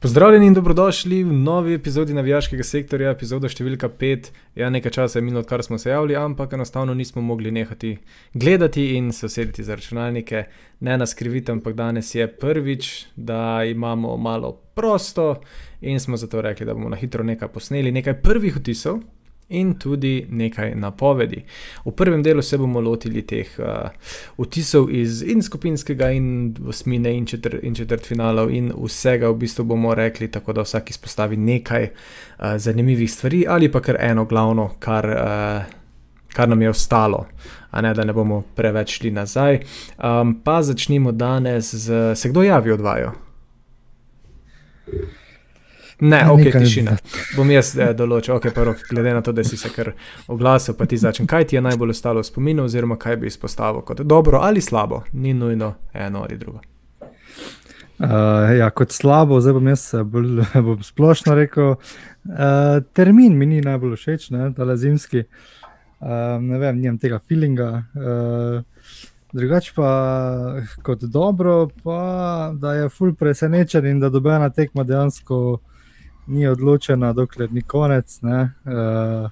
Pozdravljeni in dobrodošli v novi epizodi Navijaškega sektorja, epizoda številka 5. Ja, nekaj časa je minilo, odkar smo se javili, ampak enostavno nismo mogli nehati gledati in se usedeti za računalnike. Ne nas krivite, ampak danes je prvič, da imamo malo prosto in smo zato rekli, da bomo na hitro nekaj posneli, nekaj prvih vtisov in tudi nekaj napovedi. V prvem delu se bomo lotili teh uh, vtisov iz in skupinskega, in osmine, in, četr, in četrt finalov, in vsega v bistvu bomo rekli, tako da vsak izpostavi nekaj uh, zanimivih stvari ali pa kar eno glavno, kar. Uh, Kar nam je ostalo, a ne da ne bomo preveč šli nazaj. Um, pa začnimo danes z, se kdo javi od vaju? Ne, ok, Nekaj tišina. Bom jaz eh, določil, ok, pa rok, glede na to, da si se kar oglasil, pa ti začne. Kaj ti je najbolj ostalo v spominu, oziroma kaj bi izpostavil kot dobro ali slabo, ni nujno eno ali drugo. Uh, ja, kot slabo, zdaj bom jaz eh, bolj bom splošno rekel. Uh, termin mi ni najbolj všeč, da je zimski. Uh, ne vem, nimam tega feelinga. Uh, Drugače pa kot dobro, pa da je full presenečen in da dobena tekma dejansko ni odločena, dokler ni konec. Uh,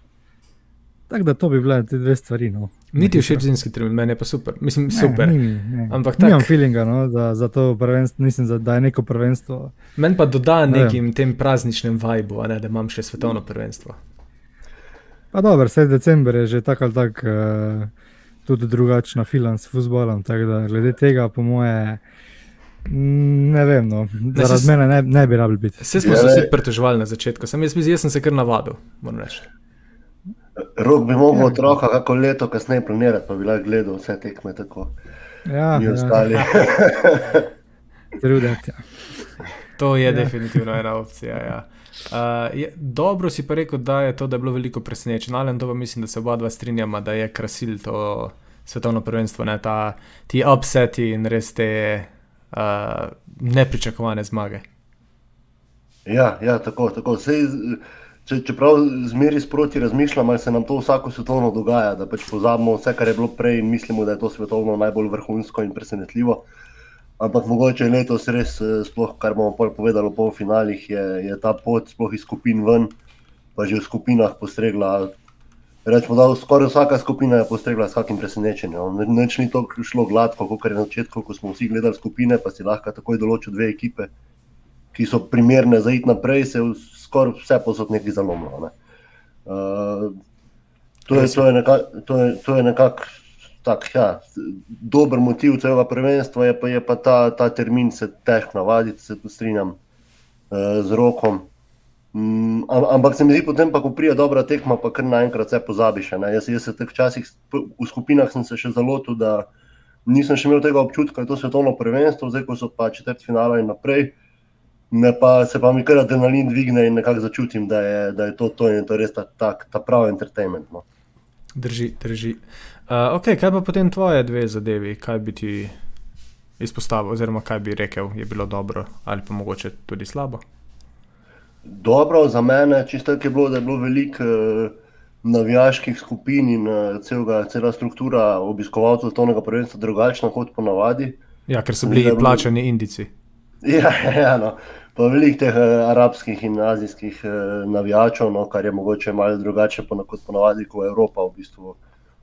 tako da to bi bile te dve stvari. No. Niti všeč zimski termin, meni je pa super. Mislim, ne, super. Ni, ne. Ampak tako. Nimam feelinga no, za, za to prvenstvo, mislim, za, da je neko prvenstvo. Meni pa doda ne nekim tem prazničnim vibu, ne, da imam še svetovno prvenstvo. Pa dobro, 7. december je že tako ali tako uh, tudi drugačna filan s futbolom. Tako da glede tega, po moje. Mm, ne vem, no. zaradi mene ne, ne bi rabili biti. Vse smo se vsi pritoževali na začetku, sem jaz, jaz sem se kar navadil. Rok bi mogel ja. otroka kako leto kasneje planirati, pa bi lahko gledal vse tekme tako. Ja, mi ostali. Ja. Truditi. Ja. To je ja. definitivno ena opcija. Ja. Uh, je, dobro si pa rekel, da je to, da je bilo veliko presenečenja, ali pa mislim, da se oba dva strinjama, da je krasil to svetovno prvenstvo, ne ta ti upseti in res te uh, nepričakovane zmage. Ja, ja tako. tako. Sej, če, čeprav zmeri sproti razmišljamo, se nam to vsako svetovno dogaja, da pač pozabimo vse, kar je bilo prej in mislimo, da je to svetovno najbolj vrhunsko in presenetljivo. Ampak mogoče letos res, eh, sploh, kar bomo povedali o polfinalih, je, je ta pot sploh iz skupin ven, pa že v skupinah postregla Rečemo, da skoraj vsaka skupina je postregla s kakim presenečenjem. Neč ni to šlo gladko, kot je na začetku, ko smo vsi gledali skupine, pa si lahko takoj določil dve ekipe, ki so primerne za iti naprej, se je skoraj vse posod nekaj zalomilo. Ne. Uh, to je, je nekako nekak, tak, ja, dober motiv celega prvenstva, je pa, je pa ta, ta termin se težko navaditi, se tu strinjam uh, z rokom. Mm, ampak se mi zdi, potem, pa, ko prija dobra tekma, pa kar naenkrat vse pozabiš. Jaz, jaz se teh časih v skupinah sem se še zalotil, da nisem še imel tega občutka, da je to svetovno prvenstvo, zdaj ko so pa četrt finala in naprej. Ne pa se pa mi kar adrenalin dvigne in nekako začutim, da je, da je to, to in to res ta, ta, ta pravi entertainment. No. Drži, drži. Uh, ok, kaj pa potem tvoje dve zadevi, kaj bi ti izpostavil, oziroma kaj bi rekel, je bilo dobro ali pa mogoče tudi slabo? Dobro za mene, čisto je bilo, da je bilo veliko uh, navijaških skupin in uh, celega, cela struktura obiskovalcev tonega prvenstva drugačna kot ponavadi. Ja, ker so bili bilo... plačani indici. Ja, ja no. pa veliko teh uh, arabskih in azijskih uh, navijačev, no, kar je mogoče malo drugače po, kot ponavadi, ko Evropa v bistvu,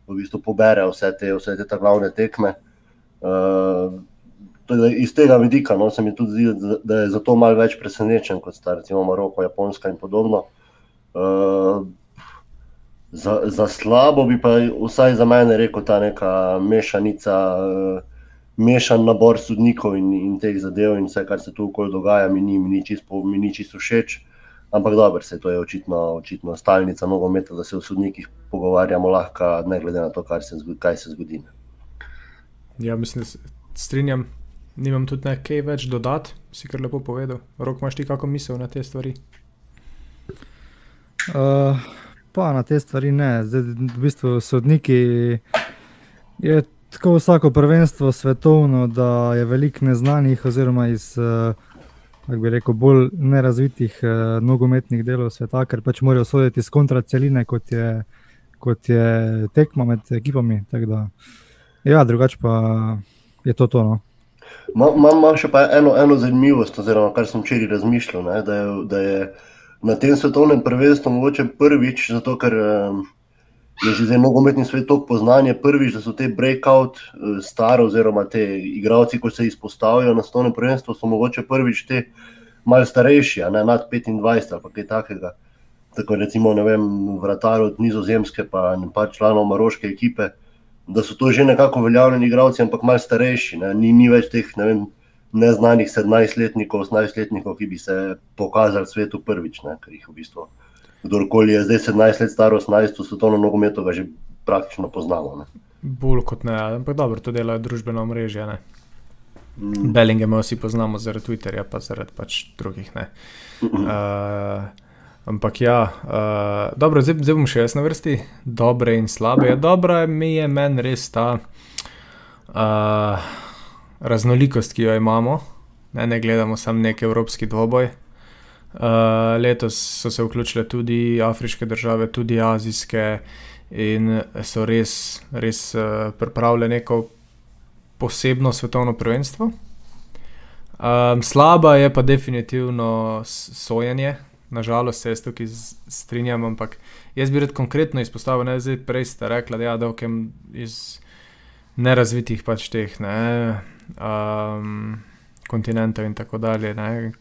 v bistvu pobere vse te, vse te glavne tekme. Uh, iz tega vidika no, se mi tudi zdi, da je zato malo več presenečen kot sta recimo Maroko, Japonska in podobno. Uh, za, za slabo bi pa vsaj za mene rekel ta neka mešanica, uh, mešan nabor sodnikov in, in teh zadev in vse, kar se tu okoli dogaja, mi ni, mi ni čisto čist všeč. Ampak dobro, se to je očitno, očitno stalnica nogometa, da se o sodnikih pogovarjamo lahko, ne glede na to, se kaj se zgodi. Ja, mislim, da se strinjam. Nimam tudi nekaj več dodati, si kar lepo povedal. Rok, imaš ti kako misel na te stvari? Uh, pa na te stvari ne. Zdaj, v bistvu sodniki je tako vsako prvenstvo svetovno, da je veliko neznanih, oziroma iz uh, bi rekel, bolj nerazvitih uh, nogometnih delov sveta, ker pač morajo soditi iz kontraceline, kot je, kot je tekma med ekipami. Da, ja, drugače pa je to tono. Imam še eno, eno zanimivost, oziroma kar sem včeraj razmišljal, ne, da, je, da je na tem svetovnem prvenstvu mogoče prvič, zato ker je že zdaj nogometni svet tako poznan, prvič, da so te breakout eh, stare, oziroma te igravci, ko se izpostavijo na svetovnem prvenstvu, so mogoče prvič te malce starejši, ne nad 25 ali kaj takega. Tako recimo, ne vem, vratar od nizozemske, pa pa članov maroške ekipe da so to že nekako uveljavljeni igravci, ampak malo starejši. Ni, ni več teh ne vem, neznanih 17-letnikov, 18-letnikov, ki bi se pokazali svetu prvič. Ne, v bistvu, kdorkoli je zdaj 17 let star, 18 let, so to na nogometu že praktično poznamo. Ne. Bolj kot ne, ampak dobro, to delajo družbeno mreže. Mm. Bellinge vsi poznamo zaradi Twitterja, pa zaradi pač drugih. Mm -hmm. uh, Ampak ja, uh, dobro, zdaj, zdaj bom še jaz na vrsti, dobre in slabe. Ja, dobra mi je meni res ta uh, raznolikost, ki jo imamo. Ne, ne gledamo samo nek evropski dvoboj. Uh, letos so se vključile tudi afriške države, tudi azijske, in so res, res uh, pripravile neko posebno svetovno prvenstvo. Um, slaba je pa definitivno sojenje, nažalost se tukaj strinjam, ampak jaz bi rad konkretno izpostavil, da je prej sta rekla, da je ja, okem iz nerazvitih pač teh ne, um, kontinentov in tako dalje ne,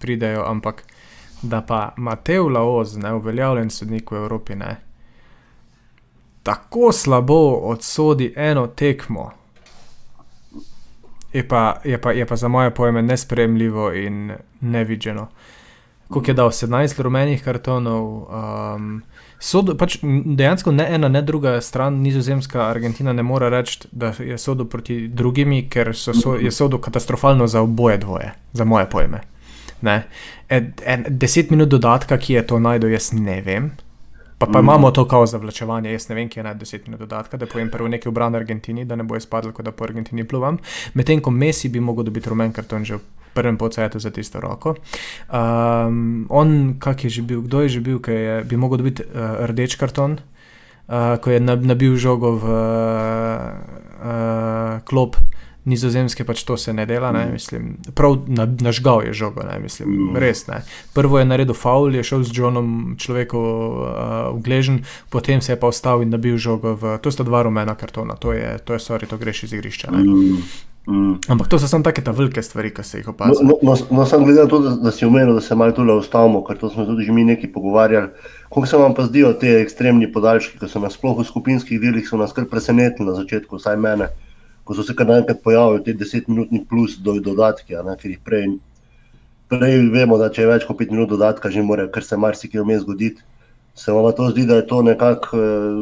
pridejo, ampak da pa Mateo Laoz, ne uveljavljen sodnik v Evropi, ne. Tako slabo odsodi eno tekmo, je pa, je pa, je pa za moje pojme nespremljivo in nevidženo. Uh, koliko je dal 17 rumenih kartonov. Um, sodo, pač dejansko ne ena, ne druga stran, nizozemska, Argentina, ne more reči, da je sodo proti drugimi, ker so, so, je sodo katastrofalno za oboje dvoje, za moje pojme. En, en, deset minut dodatka, ki je to najdel, jaz ne vem. Pa, pa mm. imamo to kao zavlačevanje, jaz ne vem, kje je naj deset minut dodatka, da povem prvo nekaj v bran Argentini, da ne bo izpadlo, da po Argentini pluvam. Medtem ko Messi bi mogel dobiti rumen karton že v prvem podsetu za tisto roko. Um, on, kak je že bil, kdo je že bil, ki je bi mogel dobiti uh, rdeč karton, uh, ko je nabil žogo v uh, klop. Nizozemske pač to se ne dela, ne? mislim, prav na, nažgal je žogo, ne? mislim, res ne. Prvo je naredil faul, je šel z Johnom človeku uh, v gležen, potem se je pa ostal in nabil žogo v, to sta dva rumena kartona, to je, to je, sorry, to greš iz igrišča. Mm. Ampak to so samo take velike stvari, ki se jih opazi. No, no, no, no samo glede na to, da, da si omenil, da se malo tukaj ustavimo, ker to smo tudi že mi neki pogovarjali. Kako se vam pa zdijo te ekstremni podaljški, ki so nas sploh v skupinskih delih kar presenetili na začetku, vsaj mene, ko so se kar naenkrat pojavili te desetminutni plus do dodatki, ne, ker jih prej, prej vemo, da če je več kot pet minut dodatka, že more, kar se marsikaj vmes zgoditi. Se vam to zdi, da je to nekako eh,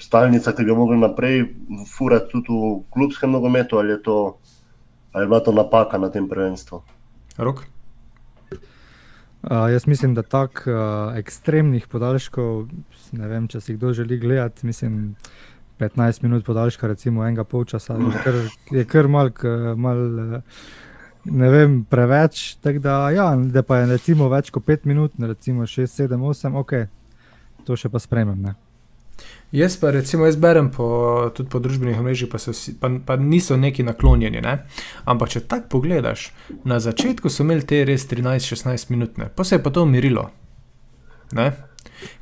stalnica, ki bi jo mogli naprej furati tudi v klubskem nogometu, ali je, to, ali je bila to napaka na tem prvenstvu? Rok. Uh, jaz mislim, da tako uh, ekstremnih podaljškov, ne vem, če si kdo želi gledati, mislim, 15 minut podaljška, recimo enega polčasa, je kar, kar mal, mal, ne vem, preveč. Da, ja, da pa je recimo več kot 5 minut, recimo 6, 7, 8, ok, to še pa spremem. Ne? Jaz pa recimo jaz berem po, tudi po družbenih mrežah, pa, pa, pa niso neki naklonjeni. Ne? Ampak če tako pogledaš, na začetku so imeli te res 13-16 minut, pa se je pa to umirilo.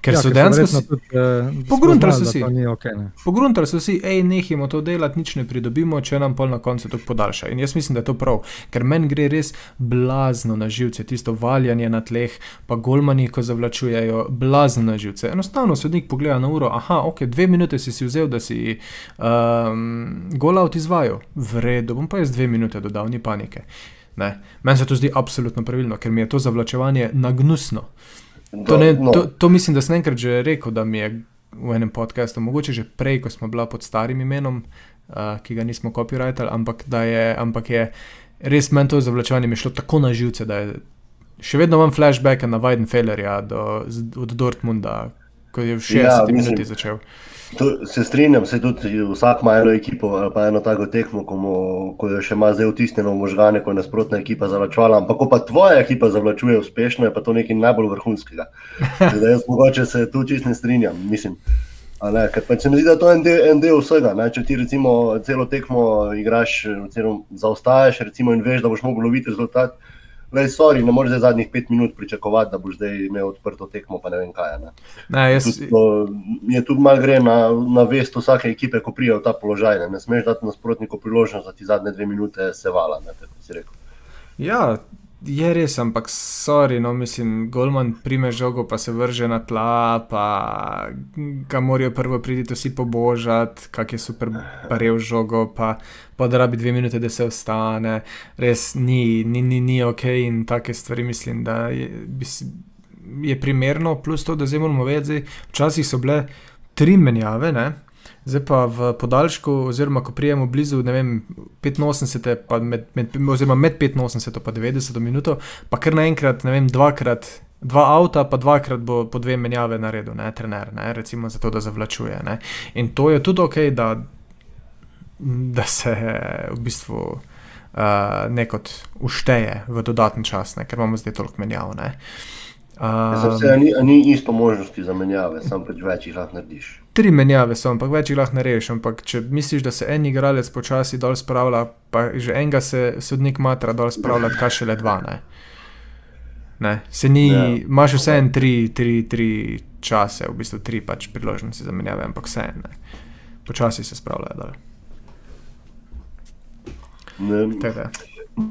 Ker ja, so dejansko eh, pogruntali so si. Okay, pogruntali so si, hej, nehimo to delati, nič ne pridobimo, če nam pol na koncu to podaljša. In jaz mislim, da je to prav, ker meni gre res blazno na živce, tisto valjanje na tleh, pa golmani, ko zavlačujejo, blazno na živce. Enostavno sodnik pogleda na uro, aha, ok, dve minute si si vzel, da si um, golaut izvajal, v redu, bom pa jaz dve minute dodal, ni panike. Meni se to zdi absolutno pravilno, ker mi je to zavlačevanje nagnusno. To, ne, no. to, to mislim, da sem enkrat že rekel, da mi je v enem podkastu, mogoče že prej, ko smo bila pod starim imenom, uh, ki ga nismo copyrightali, ampak, ampak je res meni to zavlačevanje šlo tako na živce, da je še vedno imam flashbacke na Weidenfellerja do, od Dortmunda, ko je v 60 Ja, mislim- minuti začel. To, se strinjam, se tudi vsak ima eno ekipo ali pa eno tako tekmo, ko, mu, ko jo še ima zdaj vtisnjeno v možgane, ko je nasprotna ekipa zavlačevala. Ampak ko pa tvoja ekipa zavlačuje uspešno, je pa to nekaj najbolj vrhunskega. Zdaj, jaz mogoče se tu čist ne strinjam. Mislim, ne, ker pač se mi zdi, da to je en del, en del vsega. Ne? Če ti recimo celo tekmo igraš, oziroma zaostajaš recimo, in veš, da boš mogel loviti rezultat. Le, sorry, ne moreš zdaj zadnjih pet minut pričakovati, da boš zdaj imel odprto tekmo, pa ne vem kaj. Ne. Ne, jaz, to Je tudi malo gre na, na vest vsake ekipe, ko pride v ta položaj. Ne, ne smeš dati nasprotniku priložnost, da ti zadnje dve minute se vala. Ne, ja, je res, ampak sorry, no, mislim, Golman prime žogo, pa se vrže na tla, pa ga morajo prvo priti vsi pobožati, kak je super parev žogo, pa, pa da rabi dve minute, da se ostane. Res ni, ni, ni, ni ok in take stvari mislim, da je, bi je primerno, plus to, da moramo vedeti, zdaj, včasih so bile tri menjave, ne? Zdaj pa v podaljšku, oziroma ko prijemo blizu vem, 85, pa med, med, oziroma med 85 in 90 minuto, pa kar naenkrat, ne vem, dvakrat, dva avta, pa dvakrat bo po dve menjave naredil, ne, trener, ne, recimo zato, da zavlačuje. Ne. In to je tudi ok, da, da se v bistvu uh, nekot ušteje v dodatni čas, ne, ker imamo zdaj toliko menjav. Ne. Sem Um, se, ni, ni isto možnosti za menjave, sam pač več jih lahko narediš. Tri menjave so, ampak več jih lahko narediš. Ampak če misliš, da se en igralec počasi dol spravlja, pa že enega se sodnik matra dol spravlja, kaj šele dva. Ne? Ne, se ni, Ja. imaš vse en tri, tri, tri čase, v bistvu tri pač priložnosti za menjave, ampak vse en. Počasi se spravljajo dol. Ne, da.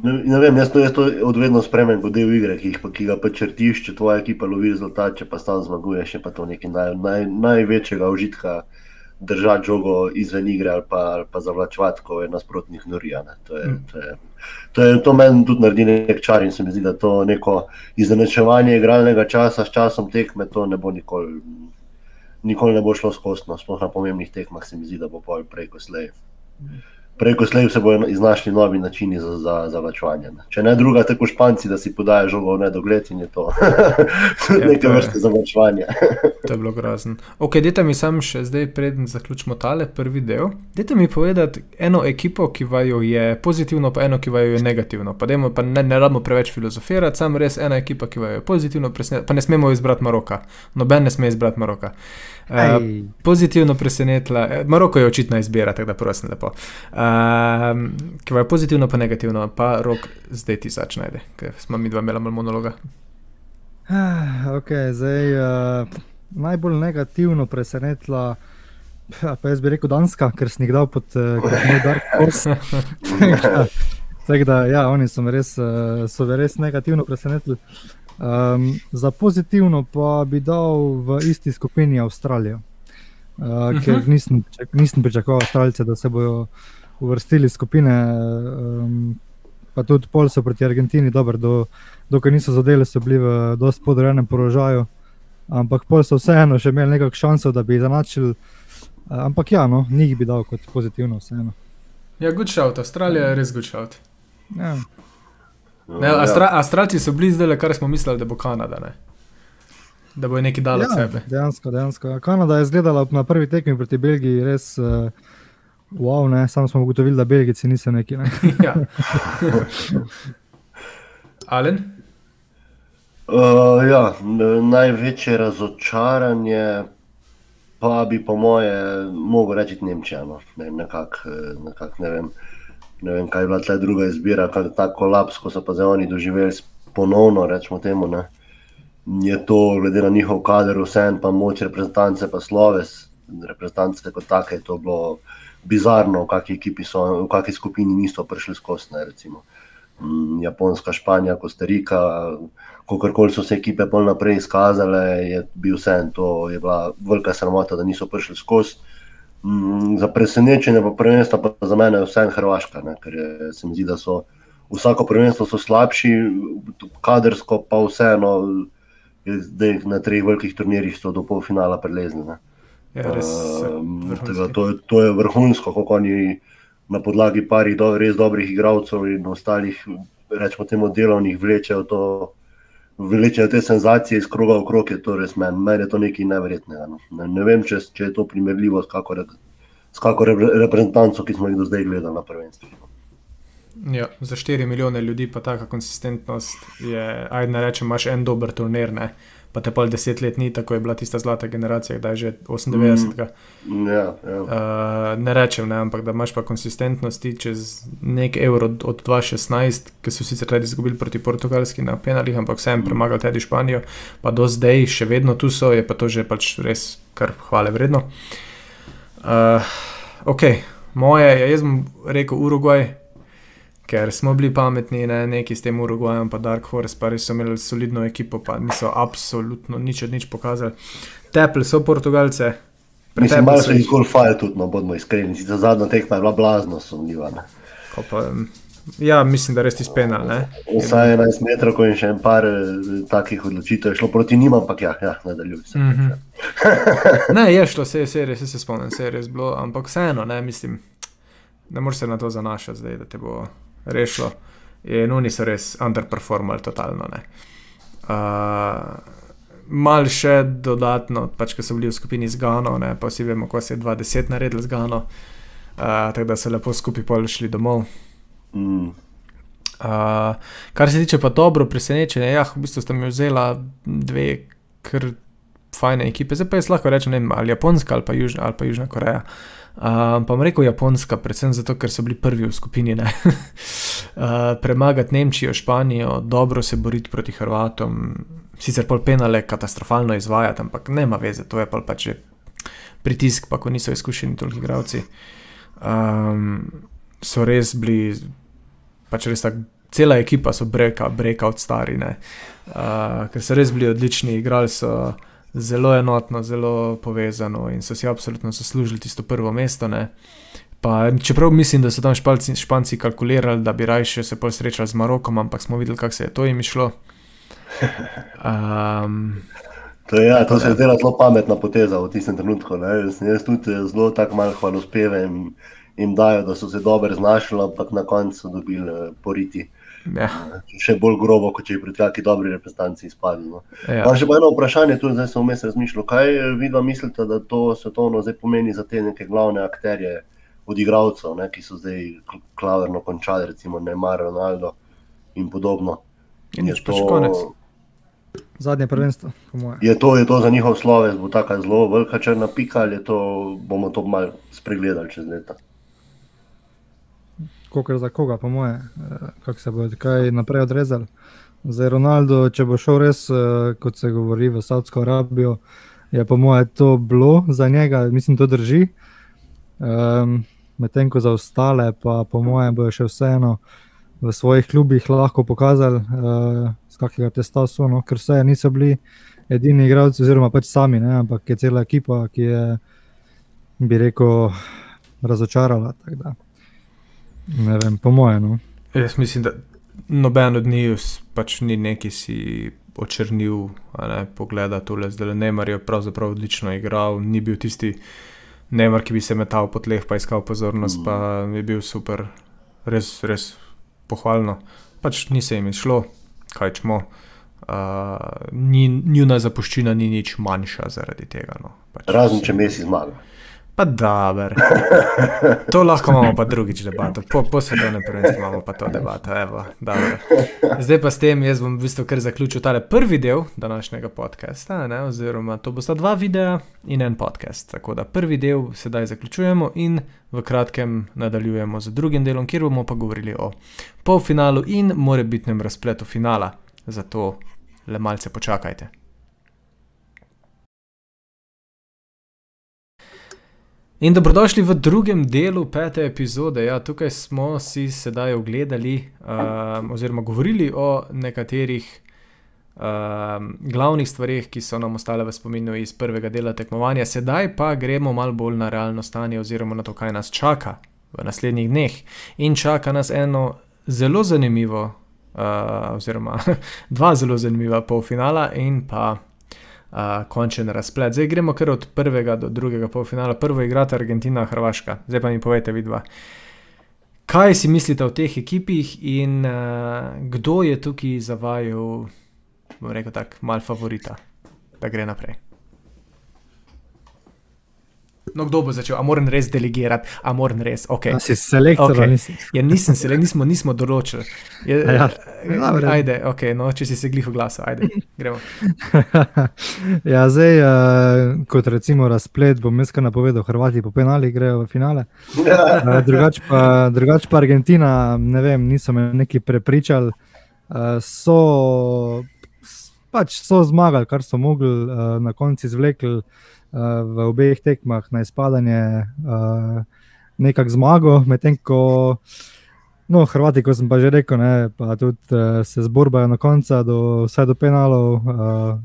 Ne, ne vem, jaz to, jaz to odvedno spremem kot del igre, ki, jih, pa, ki ga pa črtiš, če tvoja ekipa lovi rezultat, če pa stalno zmaguješ, je pa to nekaj naj, naj, največjega užitka držati žogo izven igre ali pa, ali pa zavlačevati, ko je nasprotnik norija. To, je, Mm. to, je, to, je, to meni tudi naredi nek čar in se mi zdi, da to neko izenačevanje igralnega časa s časom tekme, to ne bo nikoli, nikoli ne bo šlo skosno, sploh na pomembnih tekmah se mi zdi, da bo pol prej kot slej. Prej kot slej se bodo iznašli novi načini za, za zavlačevanje. ne. Če ne druga, tako španci, da si podajo žogo v nedogled in je to Ja, neke vrste zavlačevanje. To je bilo grozno. Ok, dajte mi sam še zdaj, preden zaključimo tale prvi del. Dajte mi povedati eno ekipo, ki vaju je pozitivno, pa eno, ki vaju je negativno. Pa, dajmo, pa ne, ne rabimo preveč filozofirati, sam res ena ekipa, ki vaju je pozitivno presenetila. Pa ne smemo izbrati Maroka. Noben ne sme izbrati Maroka. Uh, Ej, pozitivno presenetila, eh, Maroko je očitna izbira, tako da prosim lepo. Um, ki je pozitivno, pa negativno, pa rok zdaj ti začne, ker smo mi dva imela malo monologa. Ah, Okay, zdaj, uh, najbolj negativno presenetila, pa jaz bi rekel Danska, ker sem jih dal pod uh, Dark Horse. Tako da, ja, oni so me res, uh, so me res negativno presenetili. Um, za pozitivno pa bi dal v isti skupini Avstralijo, uh, ker nisem, nisem pričakoval Avstralce, da se bodo uvrstili skupine. Um, pa tudi pol so proti Argentini, dobro, do, dokaj niso zadeli, so bili v dosti podrejenem položaju. Ampak pol so vseeno še imeli nekaj šansov, da bi zanačili. Uh, ampak ja, no, njih bi dal kot pozitivno vseeno. Ja, good shout, Avstralija je res good shout. Ja. Ne, Astra, Avstralci so bili zdaj, kar smo mislili, da bo Kanada. Ne? Da bo nekaj dalo od Ja, sebe. dejansko, dejansko. Kanada je izgledala na prvi tekmi proti Belgiji res uh, wow, ne? samo smo ugotovili, da Belgijci niso neki. Ne? ja. Alen? Uh, ja, največje razočaranje pa bi po moje mogel reči Nemčija. No. Ne, nekak, eh, nekak, ne, vem, ne vem, kaj je bila ta druga izbira, kak ta kolaps, ko so pa zdaj oni doživeli ponovno, rečemo temu. Ne. Je to, glede na njihov kader, vsem pa moč reprezentance, pa sloves, reprezentance kot take, je to bilo bizarno, v kakšni ekipi so, v kakšni skupini niso prišli skozi. ne, recimo. Mm, Japonska, Španija, Kostarika, kakorkoli so se ekipe pol naprej izkazale, je bil vse en to, je bila velika sramota, da niso prišli skozi. Mm, Za presenečenje pa prvenstva pa za mene je vse en Hrvaška, ne, ker je, se mi zdi, da so vsako prvenstvo so slabši, kadersko pa vseeno, zdaj na treh velikih turnirjih so do polfinala prelezli. ne. Ja, res. Tako da to, je- to je vrhunsko, kako oni na podlagi parih do, res dobrih igralcev in ostalih, rečemo temu, delovnih vlečejo to, vlečejo te senzacije iz kroga v krog, je to res meni. Meni je to nekaj neverjetnega. No. Ne, ne vem, če, če je to primerljivo s kako, s kako reprezentanco, ki smo jih do zdaj gledali na prvenstvu. Ja, za 4 milijone ljudi pa taka konsistentnost je, ajde, ne rečem, imaš en dober turnir, ne? Pa te pol deset let ni, tako je bila tista zlata generacija, da je že 98. Mm, ja, ja. Uh, ne rečem, ne, ampak da imaš pa konsistentnosti čez nek evro od, od 2016, ki so sicer tudi izgubili proti Portugalski na penalih, ampak vsem mm. premagali tudi Španijo, pa do zdaj še vedno tu so, je pa to že pač res kar hvale vredno. Uh, ok, moje, ja, jaz bom rekel Urugvaj ker smo bili pametni, ne neki s tem Urugvajem, pa Dark Horse, pa res so imeli solidno ekipo, pa niso absolutno nič od nič pokazali. Tepli so Portugalce. Mislim, malo so jih kul fajn tudi, no bodimo iskreni, za zadnjo tekmo je bila blazno sumljiva. Ja, mislim, da res ti spenal. Vsaj 11 metrov, ko je še en par eh, takih odločitev, šlo proti njim, ampak ja, ja nadaljuj se. Mm -hmm. ne, je šlo, se je res, se, se spomnim, se je res bilo, ampak vseeno, ne, mislim, ne moreš se na to zanašati zdaj, da te bo rešilo. In oni so res underperformali totalno. Uh, mal še dodatno, pač, ko so bili v skupini z Gano, ne, pa vsi vemo, ko se je 20 naredil z Gano, uh, tako da so lepo skupaj pol šli domov. Mm. Uh, kar se tiče pa dobro presenečenja, ja, v bistvu sta mi vzela dve kar fajne ekipe, zdaj pa jaz lahko rečem, ne vem, ali Japonska ali pa Južna, ali pa Južna Koreja. Uh, pa bom rekel Japonska, predvsem zato, ker so bili prvi v skupini. uh, premagati Nemčijo, Španijo, dobro se boriti proti Hrvatom, sicer pol penale katastrofalno izvajati, ampak nema veze, to je pa pač pritisk, pa ko niso izkušeni toliko igravci. Um, so res bili, pač res tako, cela ekipa so breka, breka od starine, uh, ker so res bili odlični, igrali so zelo enotno, zelo povezano in so si absolutno zaslužili tisto prvo mesto. Pa, čeprav mislim, da so tam špalci, španci kalkulirali, da bi raje se bolj srečali z Marokom, ampak smo videli, kako se je to jim išlo. Um, to, ja, to se je zdela zelo pametna poteza v tistem trenutku. Jaz, jaz tudi zelo tako malo hvalospeve jim, jim dajo, da so se dobro znašli, ampak na koncu dobili uh, poriti. Ja. Še bolj grobo, kot če bi pri taki dobri reprezentanci izpadli. No. Ja. Pa še eno vprašanje, tudi zdaj sem vmes razmišljal. Kaj vi dva mislite, da to svetovno zdaj pomeni za te neke glavne akterje, odigralcev, ne, ki so zdaj klaverno končali, recimo Neymar, Ronaldo in podobno? In je to konec. Zadnje prvenstvo, po mojem. Je to, je to za njihov sloves, bo tako zelo velika črna pika ali to, bomo to malo spregledali čez leta? Kako za koga, po moje, eh, kako se bo kaj naprej odrezal. Za Ronaldo, če bo šel res, eh, kot se govori, v Saudsko Arabijo, je po moje to bilo za njega, mislim, to drži. Um, Medtem ko za ostale, pa po mojem, bojo še vseeno v svojih klubih lahko pokazali, uh, z kakega testa so, no? ker vse niso bili edini igralci, oziroma pač sami, ne? ampak je cela ekipa, ki je, bi rekel, razočarala. Ne vem, po mojem. No. Jaz mislim, da noben od njih pač ni neki si očrnil, ne pogleda tole, zdaj ne mar je pravzaprav odlično igral, ni bil tisti nemar, ki bi se metal po tleh, pa iskal pozornost, mm. pa je bil super, res, res pohvalno. Pač ni se jim išlo, kaj čemo. Uh, njuna zapuščina ni nič manjša zaradi tega. No. Pač, Razen če mesi zmaga. Pa da, ver. To lahko imamo pa drugič debato. Po, po svetovnem prvenstvu imamo pa to debato. Evo, Zdaj pa s tem jaz bom v bistvu kar zaključil tale prvi del današnjega podcasta, ne? oziroma to bo sta dva videa in en podcast. Tako da prvi del sedaj zaključujemo in v kratkem nadaljujemo z drugim delom, kjer bomo pa govorili o polfinalu in morebitnem razpletu finala. Zato le malce počakajte. In dobrodošli v drugem delu pete epizode. Ja, tukaj smo si sedaj ogledali, um, oziroma govorili o nekaterih um, glavnih stvarih, ki so nam ostale v spominu iz prvega dela tekmovanja. Sedaj pa gremo malo bolj na realno stanje, oziroma na to, kaj nas čaka v naslednjih dneh. In čaka nas eno zelo zanimivo, uh, oziroma dva zelo zanimiva polfinala in pa končen razplet. Zdaj gremo kar od prvega do drugega polfinala. Prvo igrata Argentina, Hrvaška. Zdaj pa mi povete, vidva. Kaj si mislite o teh ekipih in uh, kdo je tukaj zavajal bom rekel tako, mal favorita, da gre naprej. No, kdo bo začel? A moram res delegirati, a moram res, ok. A si selektor, okay. nisi. Ja, nisem se, nismo, nismo določili. Je, Ja, dobro. ajde, ok, no, če si se glih oglasil, ajde, gremo. ja, zdaj, uh, kot recimo razplet, bom jaz kar napovedal, Hrvati po penalih grejo v finale. Uh, drugač, pa, drugač pa Argentina, ne vem, niso me neki prepričali. Uh, so, pač so zmagali, kar so mogli, uh, na koncu izvlekli v obeh tekmah na izpadanje uh, nekako zmago, medtem ko. No, Hrvati, kot sem pa že rekel, ne, pa tudi uh, se zborbajo na koncu, do, vsaj do penalov, uh,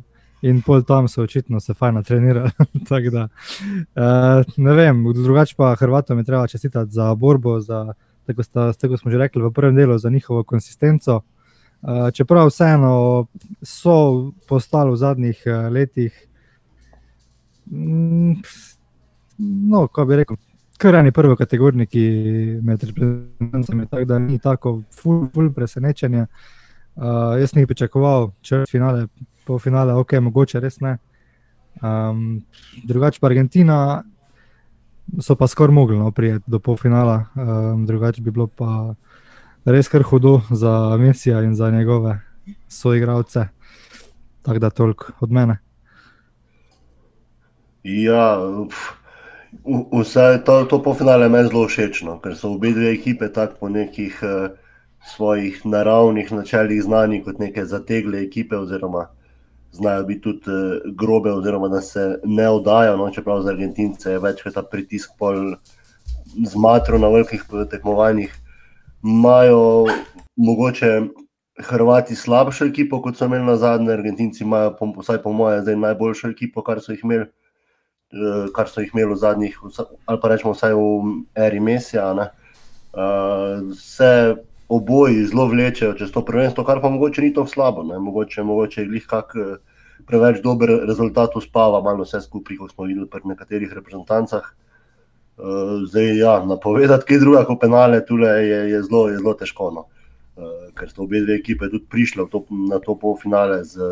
in pol tam so očitno se fajn trenirali. Da, uh, ne vem, drugače pa Hrvatom je treba čestitati za borbo, za, tako, sta, tako smo že rekli v prvem delu, za njihovo konsistenco. Uh, čeprav vseeno so postali v zadnjih uh, letih, no, kako bi rekel, kar eni prvokategorniki med reprezentancami, tako da ni tako ful, ful presenečenje. Uh, jaz nisem pričakoval, če finale, pol finale, ok, mogoče res ne. Um, drugače pa Argentina so pa skoraj mogli no, prijeti do polfinala, um, drugače bi bilo pa res kar hudo za Mesija in za njegove soigralce. Tako da toliko od mene. Ja, pf, v- vse to, to polfinale meni zelo všeč, no, ker so obe dve ekipe tako po nekih eh, svojih naravnih načelih znani kot neke zategle ekipe, oziroma znajo biti tudi eh, grobe, oziroma da se ne oddajo. No, čeprav za Argentince je večkrat ta pritisk pol zmatro na velikih tekmovanjih. Imajo mogoče Hrvati slabšo ekipo, kot so imeli na zadnje, Argentinci imajo, po, vsaj po mojem, zdaj najboljšo ekipo, kar so jih imeli kar so jih imeli v zadnjih, ali pa rečemo vsaj v eri Mesija. Uh, se oboji zelo vlečejo čez to prvenstvo, kar pa mogoče ni to slabo. Ne. Mogoče, je kak eh, preveč dober rezultat uspava, malo vse skupaj, kot smo videli pri nekaterih reprezentancah. Uh, zdaj, ja, napovedati kaj druga kot penale, tule je, je, zelo, je zelo težko. No. Uh, ker so obe dve ekipe tudi prišle v to, na to polfinale z,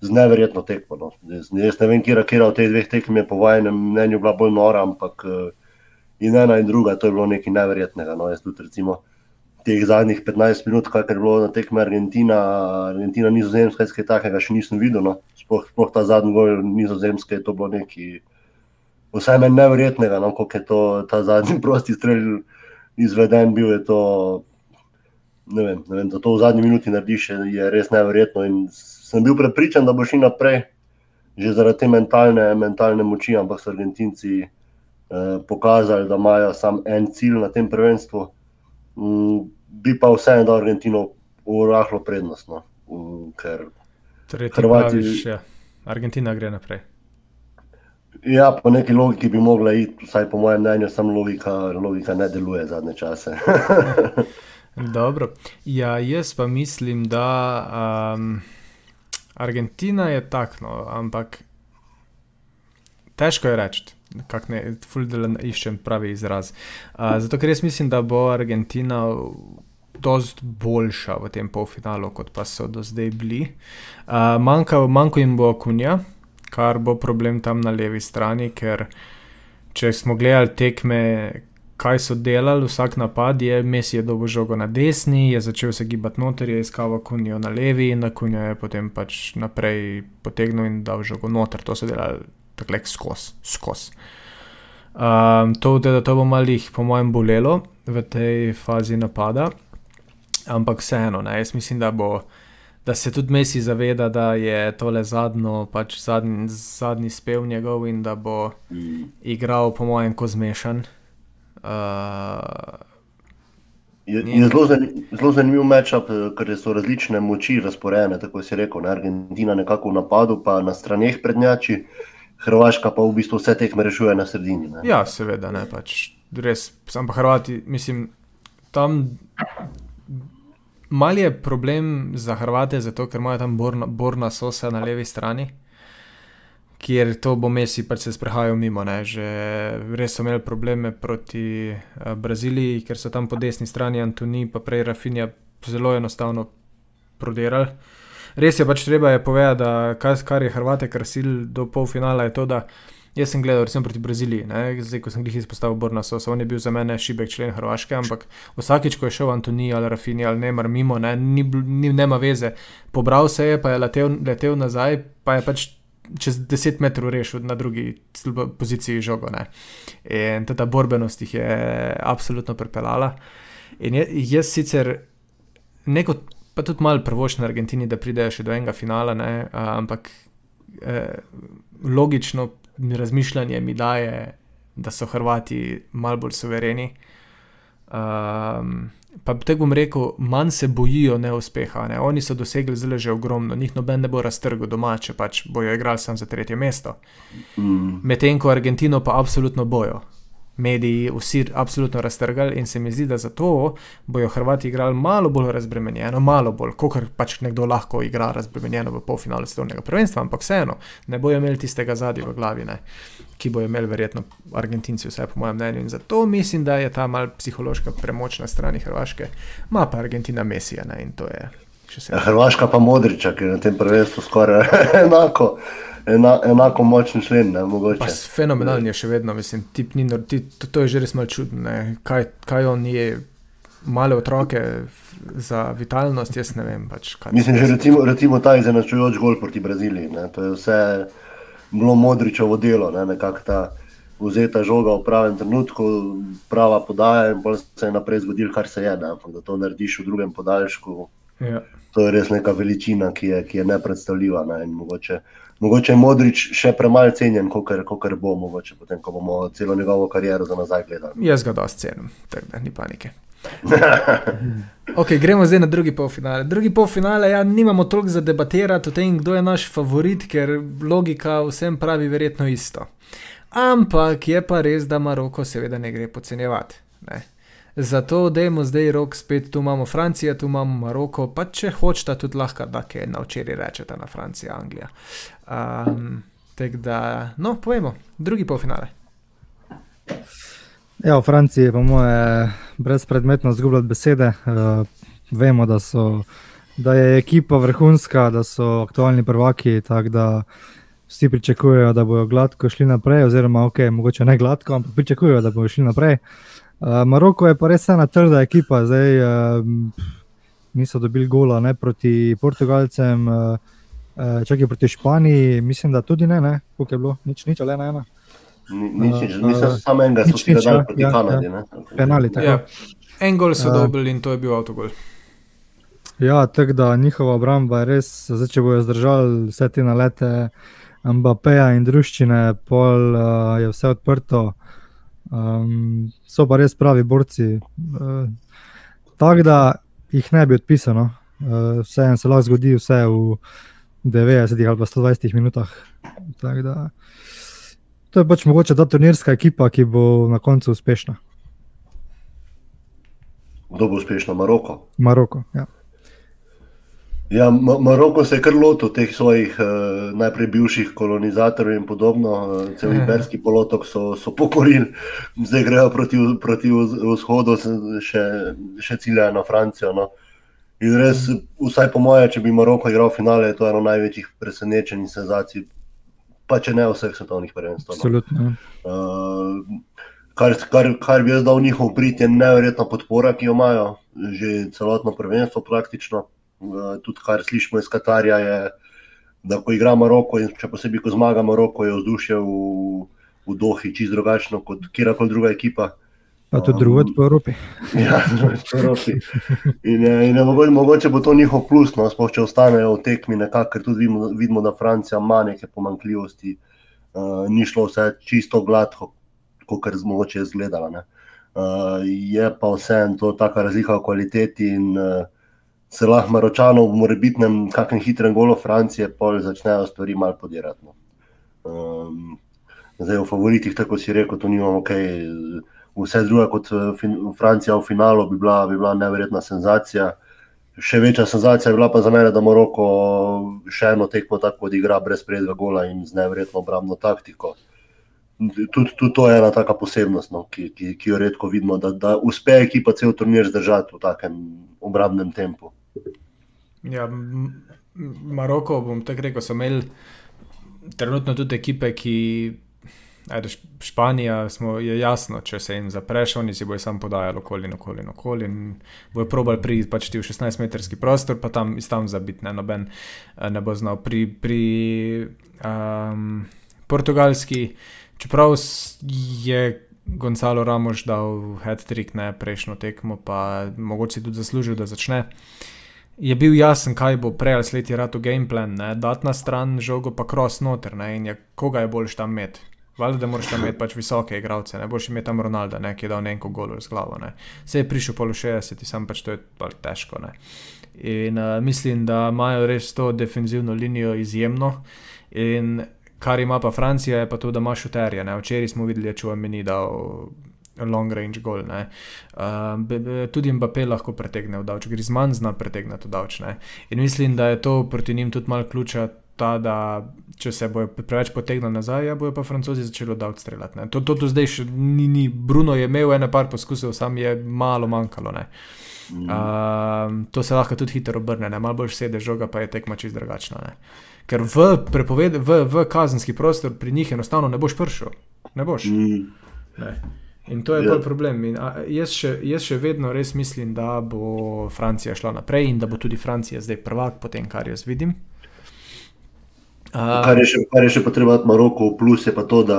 z neverjetno tekmo. No. Jaz, jaz ne vem, kje od teh dveh tekem je po vašem mnenju bila bolj nora, ampak uh, in ena in druga, to je bilo nekaj neverjetnega. No. Jaz tudi recimo teh zadnjih 15 minut, kar je bilo na tekmi Argentina, Argentina, Nizozemska, kaj takega še nisem videl. No. Sploh, sploh ta zadnji gol Nizozemske je to bilo nekaj. Vsaj meni nevrjetnega, no, kako je to, ta zadnji prosti strelj izveden, bil je to. Ne vem, ne vem, da to v zadnji minuti narediš, je- res nevrjetno. In sem bil prepričan, da bo šli naprej, že zaradi te mentalne, mentalne moči, ampak so Argentinci eh, pokazali, da imajo samo en cilj na tem prvenstvu. Mm, bi pa vseeno dal Argentino v rahlo prednost. No, mm, ker Torej, ti Hrvati- praviš, ja, Argentina gre naprej. Ja, po neki logiki bi mogla iti, vsaj po mojem mnenju, samo logika, logika ne deluje zadnje čase. Dobro. Ja, jaz pa mislim, da um, Argentina je takno, ampak težko je reči. Kako ne, fuldo iščem pravi izraz. Uh, zato, ker jaz mislim, da bo Argentina dosti boljša v tem polfinalu, kot pa so do zdaj bili. Uh, manjka, manjko jim bo Kunja, kar bo problem tam na levi strani, ker če smo gledali tekme, kaj so delali, vsak napad je, Messi je dobil žogo na desni, je začel se gibati noter, je iskal Kunjo na levi in na Kunjo je potem pač naprej potegnil in dal žogo noter. To so delali tako skozi. Skos. Um, to, da to bo malih, po mojem, bolelo v tej fazi napada, ampak vseeno, ne, jaz mislim, da bo. Da se tudi Messi zaveda, da je tole zadnjo, pač zadnji, zadnji spev njegov in da bo igral, po mojem, ko zmešan. Uh, Je, je zelo, zani- zelo zanimiv matchup, eh, ker so različne moči razporejene. Tako si rekel, ne? Argentina nekako v napadu, pa na straneh prednjači, Hrvaška pa v bistvu vse tekme rešuje na sredini. Ne? ja, seveda, ne pač res. Sam pa Hrvati, mislim, tam. Mal je problem za Hrvate, zato ker imajo tam borna, borna sosa na levi strani, kjer to bo Messi pač se sprehajal mimo. Ne. Že res so imeli probleme proti uh, Braziliji, ker so tam po desni strani Antoni, pa prej Rafinja zelo enostavno prodirali. res je pač treba je povedati, da kar, kar je Hrvate krasil do polfinala, je to, da jaz sem gledal recimo proti Braziliji, ne? zdaj ko sem jih izpostavil Borna Sosa, on je bil za mene šibek člen Hrvaške, ampak vsakič, ko je šel Antoni ali Rafini ali Neymar mimo, ne? ni, ni, nema veze, pobral se je, pa je letel, letel nazaj, pa je pač čez 10 metrov rešil na drugi poziciji žogo. Ne? In ta borbenost jih je absolutno pripeljala. In jaz sicer neko, pa tudi malo prvoščen Argentini, da pridejo še do enega finala, ne, ampak eh, logično razmišljanje mi daje, da so Hrvati malo bolj suvereni. Um, pa tako bom rekel, manj se bojijo neuspeha. Ne. Oni so dosegli zelo že ogromno, njih noben ne bo raztrgal doma, če pač bojo igrali samo za tretje mesto. Mm. Medtem ko Argentino pa absolutno bojo. Mediji vsi absolutno raztrgali in se mi zdi, da zato bojo Hrvati igrali malo bolj razbremenjeno, malo bolj, kot pač nekdo lahko igra razbremenjeno v polfinalu svetovnega prvenstva, ampak vseeno ne bojo imeli tistega zadnjega v glavi, ne, ki bojo imeli verjetno Argentinci, vsaj po mojem mnenju. In zato mislim, da je ta mal psihološka premoč na strani Hrvaške, ima pa Argentina Mesija ne, in to je se. Hrvaška pa Modriča, ki je na tem prvenstvu skoraj enako, ena, enako močen člen, ne Pa mogoče. s- fenomenalni je še vedno, mislim, tip ni, ti, to, to je že res malo čudno, ne. kaj, kaj on je, male otroke za vitalnost, jaz ne vem. Pač, Mislim, že recimo, recimo ta izenačujoč gol proti Braziliji. Ne? To je vse bilo Modričevo delo, ne? nekako ta vzeta žoga v pravem trenutku, prava podaja in potem se je naprej zgodilo, kar se je. Ne? Da to narediš v drugem podaljšku, Ja. to je res neka veličina, ki je, ki je nepredstavljiva. Ne? Mogoče, mogoče je Modrič še premalo cenjen, kot bo, mogoče potem, ko bomo celo njegovo kariero za nazaj gledali. Jaz ga dosti cenim, tako da ni panike. Okay, gremo zdaj na drugi polfinale. Drugi polfinale, ja, nimamo toliko za debatirati o tem, kdo je naš favorit, ker logika vsem pravi verjetno isto. Ampak je pa res, da Maroko seveda ne gre podcenjevati. Zato dajmo zdaj rok spet, tu imamo Francijo, tu imamo Maroko, pa če hočete, tudi lahko, da kaj na včeraj rečete na Francijo, Anglija. Um, tako da, no, povemo, drugi polfinale. Ja, v Franciji je po moje brezpredmetno zgubljati besede. Uh, vemo, da, so, da je ekipa vrhunska, da so aktualni prvaki, tako da vsi pričakujejo, da bodo gladko šli naprej, oziroma ok, mogoče ne gladko, ampak pričakujejo, da bodo šli naprej. Uh, Maroko je pa res ena trda ekipa, zdaj uh, niso dobili gola ne proti Portugalcem, uh, uh, čakaj proti Španiji, mislim, da tudi ne, ne, koliko je bilo, nič, nič, ali ena, ena. Ni- Nič, nič, Uh, mislim, samo enega so nič, nič, dali ja, proti ja, Kanadi. ja. ne. Penali, tako. Ja. En gol so Ja. dobili in to je bil avtogol. Ja, tako da njihova obramba je res, zdaj, če bojo zdržali vse te nalete, Mbappéja in druščine, pol uh, je vse odprto. Um, so pa res pravi borci. Uh, tako da jih ne bi odpisano. Uh, vse en se lahko zgodi, vse v 90 ali pa 120 minutah. Tako Da, to je pač mogoče ta turnirska ekipa, ki bo na koncu uspešna. Kdo bo uspešno? Maroko. Maroko. Ja. Ja, Ma Maroko se je kar lotil teh svojih uh, najprej bivših kolonizatorjev in podobno. Uh, cel. Iberski polotok so, so pokorili, zdaj grejo proti, proti vz- vzhodu, še, še ciljajo na Francijo. No. In res, vsaj po moje, če bi Maroko igral finale, je to eno največjih presenečenj in senzacij, pa če ne vseh svetovnih prvenstv. No. Absolutno. ja. Uh, kar, kar, kar bi jaz dal njihov prid, je neverjetna podpora, ki jo imajo, že celotno prvenstvo praktično. Tudi kar slišimo iz Katarja, je, da ko igra Maroko in še posebej, ko zmaga Maroko, je vzdušje v, v Dohi čist drugačno kot kjerkoli druga ekipa. Pa tudi drugod po Evropi. Ja, v Evropi. In, je- in je mogoče, mogoče bo to njihov plus, no, sploh če ostanejo v tekmi, nekako, ker tudi vidimo, vidimo, da Francija ima neke pomankljivosti, uh, ni šlo vse čisto gladko, kot je mogoče izgledalo. ne. Uh, je pa vseeno to taka razlika v kvaliteti in uh, se lahko Maročanov v morebitnem kakšnem hitrem golu Francije pol začnejo stvari malo podirati. No. Um, zdaj v favoritih, tako si rekel, to nimamo kaj. Vse drugo kot eh, fin, Francija v finalu bi bila, bi bila neverjetna senzacija. Še večja senzacija je bila pa za mene, da Maroko še eno tekmo tako odigra brez prednjega gola in z neverjetno obrambno taktiko. Tudi tud to je ena taka posebnost, no, ki, ki, ki jo redko vidimo, da, da uspe ekipa cel turnir zdržati v takem obrambnem tempu. Ja, Maroko, bom tako rekel, so imeli trenutno tudi ekipe, ki. Ajde, Španija smo, je jasno, če se jim zapreš, oni si bojo sam podajali okoli in okoli in okoli. In bojo probali priti pač v 16-metrski prostor, pa tam iz tam zabiti, ne, noben eh, ne bo znal. Pri, pri um, portugalski, čeprav je Gonzalo Ramos dal hat-trick, ne prejšnjo tekmo, pa mogoče tudi zaslužil, da začne. Je bil jasen, kaj bo prej ali sledi rado game plan, da na stran žogo pa cross noter ne, in je, koga je boljš tam imeti. Valjda, da moraš tam imeti pač visoke igralce, ne boš imel tam Ronalda, ne, ki je dal neko golo z glavo. Ne. Se je prišel polo 60, sam pač to je pač težko. Ne. In uh, mislim, da imajo res to defenzivno linijo izjemno. In kar ima pa Francija, je pa to, da ima šuterje. Ne. Včeraj smo videli, da če vam ni dal long range goal. Uh, tudi Mbappé lahko pretegne v davč, Grizman zna pretegniti v davč. Ne. In mislim, da je to proti njim tudi malo ključa. Ta, da če se bojo preveč potegnili nazaj, ja, bojo pa francozi začeli odavati streljati. To, to, to zdaj še ni, ni. Bruno je imel ene par poskusov, sam je malo manjkalo. Mm. Uh, to se lahko tudi hitro obrne, ne? malo bolj sede žoga, pa je tekma čist drugačna. Ne? Ker v, prepoved, v, v kazenski prostor pri njih enostavno ne boš prišel. Ne boš. Mm. Ne. In to je ja. bolj problem. In, a, jaz, še, jaz še vedno res mislim, da bo Francija šla naprej in da bo tudi Francija zdaj prvak, potem kar jaz vidim. Uh, kar, je še, kar je še potreba od Maroka, plus je pa to, da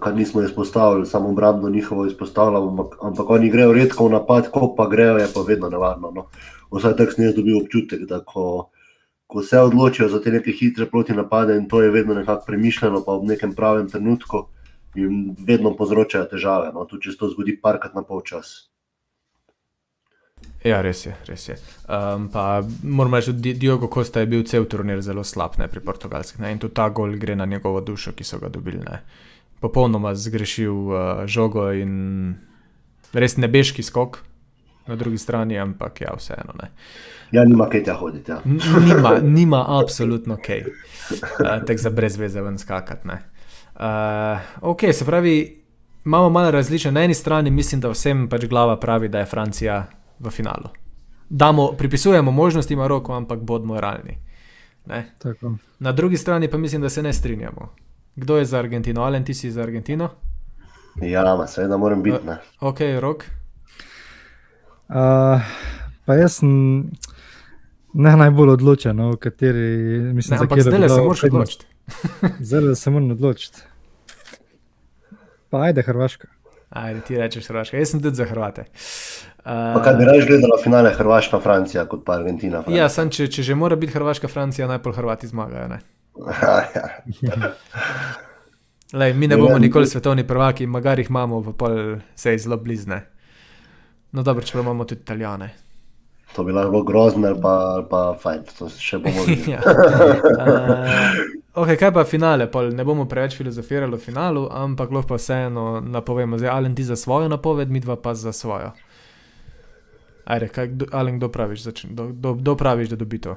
kar nismo izpostavili, samo obrambno njihovo izpostavljamo, ampak, ampak oni grejo redko v napad, ko pa grejo, je pa vedno nevarno. No. Vsaj tak sem jaz dobil občutek, da ko, ko se odločijo za te neke hitre proti napade in to je vedno nekako premišljeno, pa v nekem pravem trenutku jim vedno povzročajo težave. No. Tudi če se to zgodi parkrat na polčas. Ja, res je. Res je. Um, pa moramo reči, da Diogo Costa je bil cel turnir zelo slab ne, pri portugalskih. In tudi ta gol gre na njegovo dušo, ki so ga dobili. Ne. Popolnoma zgrešil uh, žogo in res nebeški skok na drugi strani, ampak ja, vseeno. Ne. Ja, nima kaj tja hoditi. Ja. Nima, nima absolutno kaj. Uh, Tek za brez veze ven skakati. Uh, ok, se pravi, imamo malo različne. Na eni strani mislim, da vsem pač glava pravi, da je Francija v finalu. Damo, pripisujemo možnosti Maroku, ampak bodimo realni. Na drugi strani pa mislim, da se ne strinjamo. Kdo je za Argentino? Alen, ti si za Argentino? Ja, seveda moram biti. Ne. Ok, rok. Uh, pa jaz sem ne najbolj odločen, no, v kateri mislim, ne, da zdaj se moraš odločiti. zdaj se moram odločiti. Pa ajde, Hrvaška. Ajde, ti rečeš Hrvaška. Jaz sem tudi za Hrvate. Uh, kaj bi raje gledala finale Hrvaška, Francija, kot pa Argentina? Francija. Ja, sem, če, če že mora biti Hrvaška, Francija, najprej Hrvati zmagajo. ja. Lej, mi ne bomo nikoli svetovni prvaki, magari jih imamo, pa pol se je zelo blizne. No, dobro, če imamo tudi Italijane. To bi lahko bilo grozno, pa, pa fajn, to še bomo videli. ja. uh, okay, kaj pa finale? Pol ne bomo preveč filozofirali o finalu, ampak lahko pa vseeno napovemo. Zdaj, Alen ti za svojo napoved, mi dva pa za svojo. Ajde, kaj, kdo, Alen, kdo praviš, kdo, kdo, kdo praviš, da dobi to?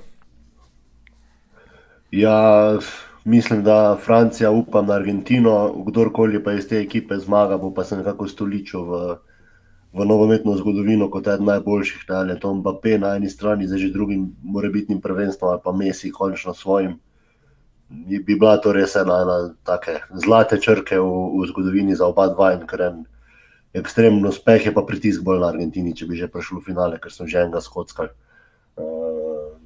Ja, mislim, da Francija upa na Argentino, kdorkoli pa iz te ekipe zmaga, bo pa se nekako stoličil v, v novometno zgodovino kot eden najboljših. Ali je to Mbappé na eni strani, zdaj že drugim morebitnim prvenstvom ali pa Messi, končno svojim. Bi bila to res ena, ena take zlate črke v, v zgodovini za oba dva in kren ekstremen uspeh, je pa pritisk bolj na Argentini, če bi že prišel v finale, ker sem že enega skockal. Uh,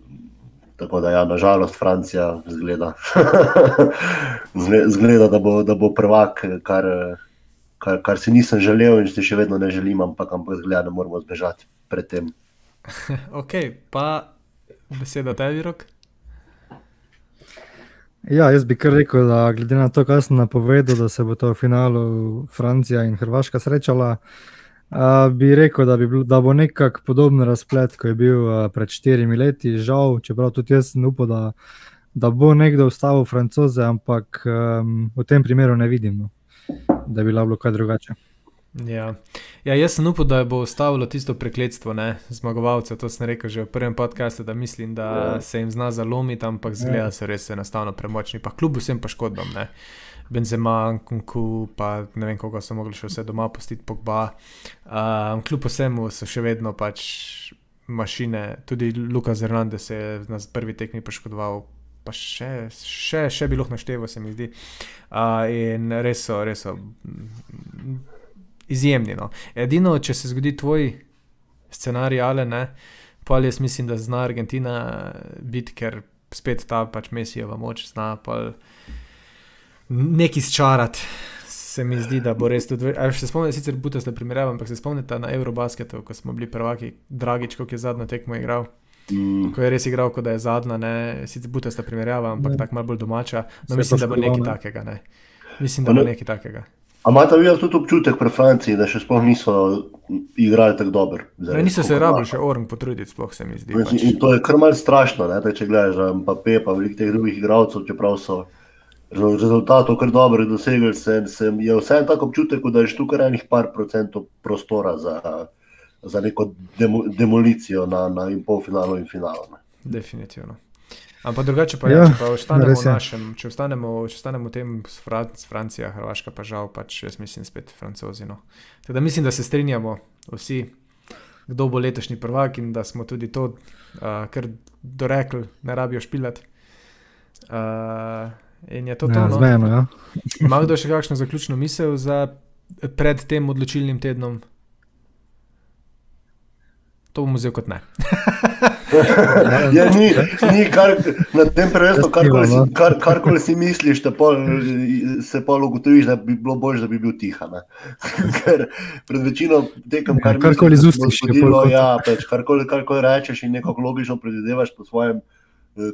tako da, ja, nažalost, Francija zgleda, zgleda da, bo, da bo prvak, kar, kar, kar si nisem želel in si še vedno ne želim, ampak, ampak zgleda, da moramo zbežati pred tem. ok, pa beseda tebi, rok. Ja, jaz bi kar rekel, da glede na to, kar sem napovedal, da se bo to v finalu Francija in Hrvaška srečala, uh, bi rekel, da, bi bil, da bo nekako podoben razplet, kot je bil uh, pred štirimi leti. Žal, čeprav tudi jaz sem upal, da, da bo nekdo ustavil francoze, ampak um, v tem primeru ne vidim, no, da bi bilo kaj drugače. Ja. ja, jaz sem upal, da bo ustavilo tisto prekletstvo zmagovalcev. To sem rekel že v prvem podkastu, da mislim, da ja. se jim zna zalomiti, ampak zgleda, da so res enostavno premočni. Pa kljub vsem poškodbam, ne. Benzema, Kunku, pa ne vem, koga so mogli še vse doma postiti, pogba. Um, kljub vsemu so še vedno pač mašine, tudi Luka Zernande se je na prvi tekmi poškodoval, pa še, še, še bilo naštevo, se mi zdi. Uh, in res so, res so mm, izjemni. No. Edino, če se zgodi tvoj scenarij, ali ne, pa jaz mislim, da zna Argentina biti, ker spet ta pač Mesijeva moč zna pa nekaj izčarati. Se mi zdi, da bo res tudi. Se spomnim, sicer Buta ste primerjali, ampak se spomnite na Eurobasketu, ko smo bili prvaki, Dragič, ko je zadnjo tekmo igral. Mm. Ko je res igral, kot da je zadnja, ne, sicer Buta ste primerjali, ampak tako malo bolj domača. No, mislim, da bo nekaj takega. Ne. Mislim, da bo nekaj takega. A imate vi tudi občutek pri Franciji, da še sploh niso igrali tako dobro? Ne, niso se rabili še orang potruditi, sploh se mi zdi. Pač. In to je kar malce strašno, ne, če gledaš Mbappé, pa veliko teh drugih igralcev, čeprav so rezultatov kar dobro dosegli, se, se je vseeno tako občutek, da je tukaj enih par procentov prostora za, za neko demo, demolicijo na, na in polfinalu in finalu. Ne. Definitivno. Ampak drugače pa je, ja, če pa ostanemo v našem, če ostanemo, če ostanemo v tem s Fran Francijo, Hrvaška pa žal, pač jaz mislim spet Francozi. No. Teda mislim, da se strinjamo vsi, kdo bo letošnji prvak in da smo tudi to, uh, kar dorekli, ne rabijo špilati. Uh, In je to to. Ja, no? Zmejno, ja. Ima kdo še kakšno zaključno misel za pred tem odločilnim tednom? To bom vzel kot ne. ja, ni, ni kar, na tem prvenstvu, karkoli si, kar, kar si misliš, pol, se pa ugotoviš, da bi bilo bolje, da bi bil tiha. Ker pred večino tekem, kar karkoli zustiš, ja, pač, karkoli, karkoli rečeš in nekako logično predvidevaš po svojem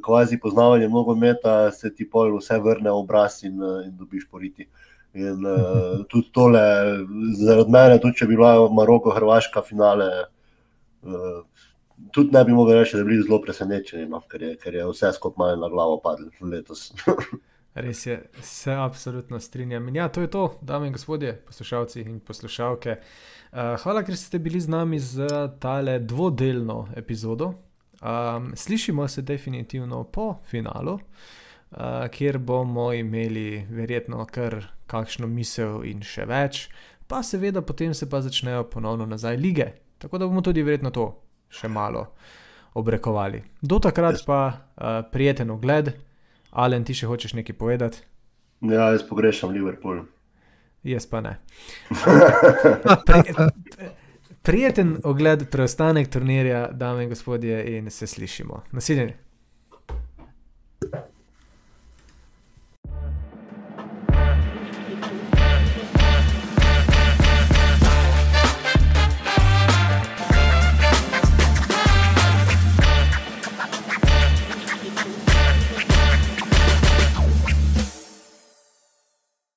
kvazi poznavanje nogometa, se ti pol vse vrne v obraz in, eh, in dobiš poriti. In uh, tudi tole, zaradi mene, tudi če bi bila Maroko, Hrvaška, finale, tudi ne bi mogel reči, da bi bili zelo presenečeni, no, ker, je, ker je vse skupaj malo na glavo padlo letos. Res je, se absolutno strinjam. In ja, to je to, dame in gospodje, poslušalci in poslušalke. Uh, hvala, ker ste bili z nami za tale dvodelno epizodo. Um, slišimo se definitivno po finalu, uh, kjer bomo imeli verjetno kar kakšno misel in še več, pa seveda potem se pa začnejo ponovno nazaj lige. Tako da bomo tudi verjetno to še malo obrekovali. Do takrat pa uh, prijeten ogled, Alen, ti še hočeš nekaj povedati? Ja, jaz pogrešam Liverpool. Jaz pa ne. Pre, Prijeten ogled preostanek turnirja, dame in gospodje, in se slišimo. Naslednji.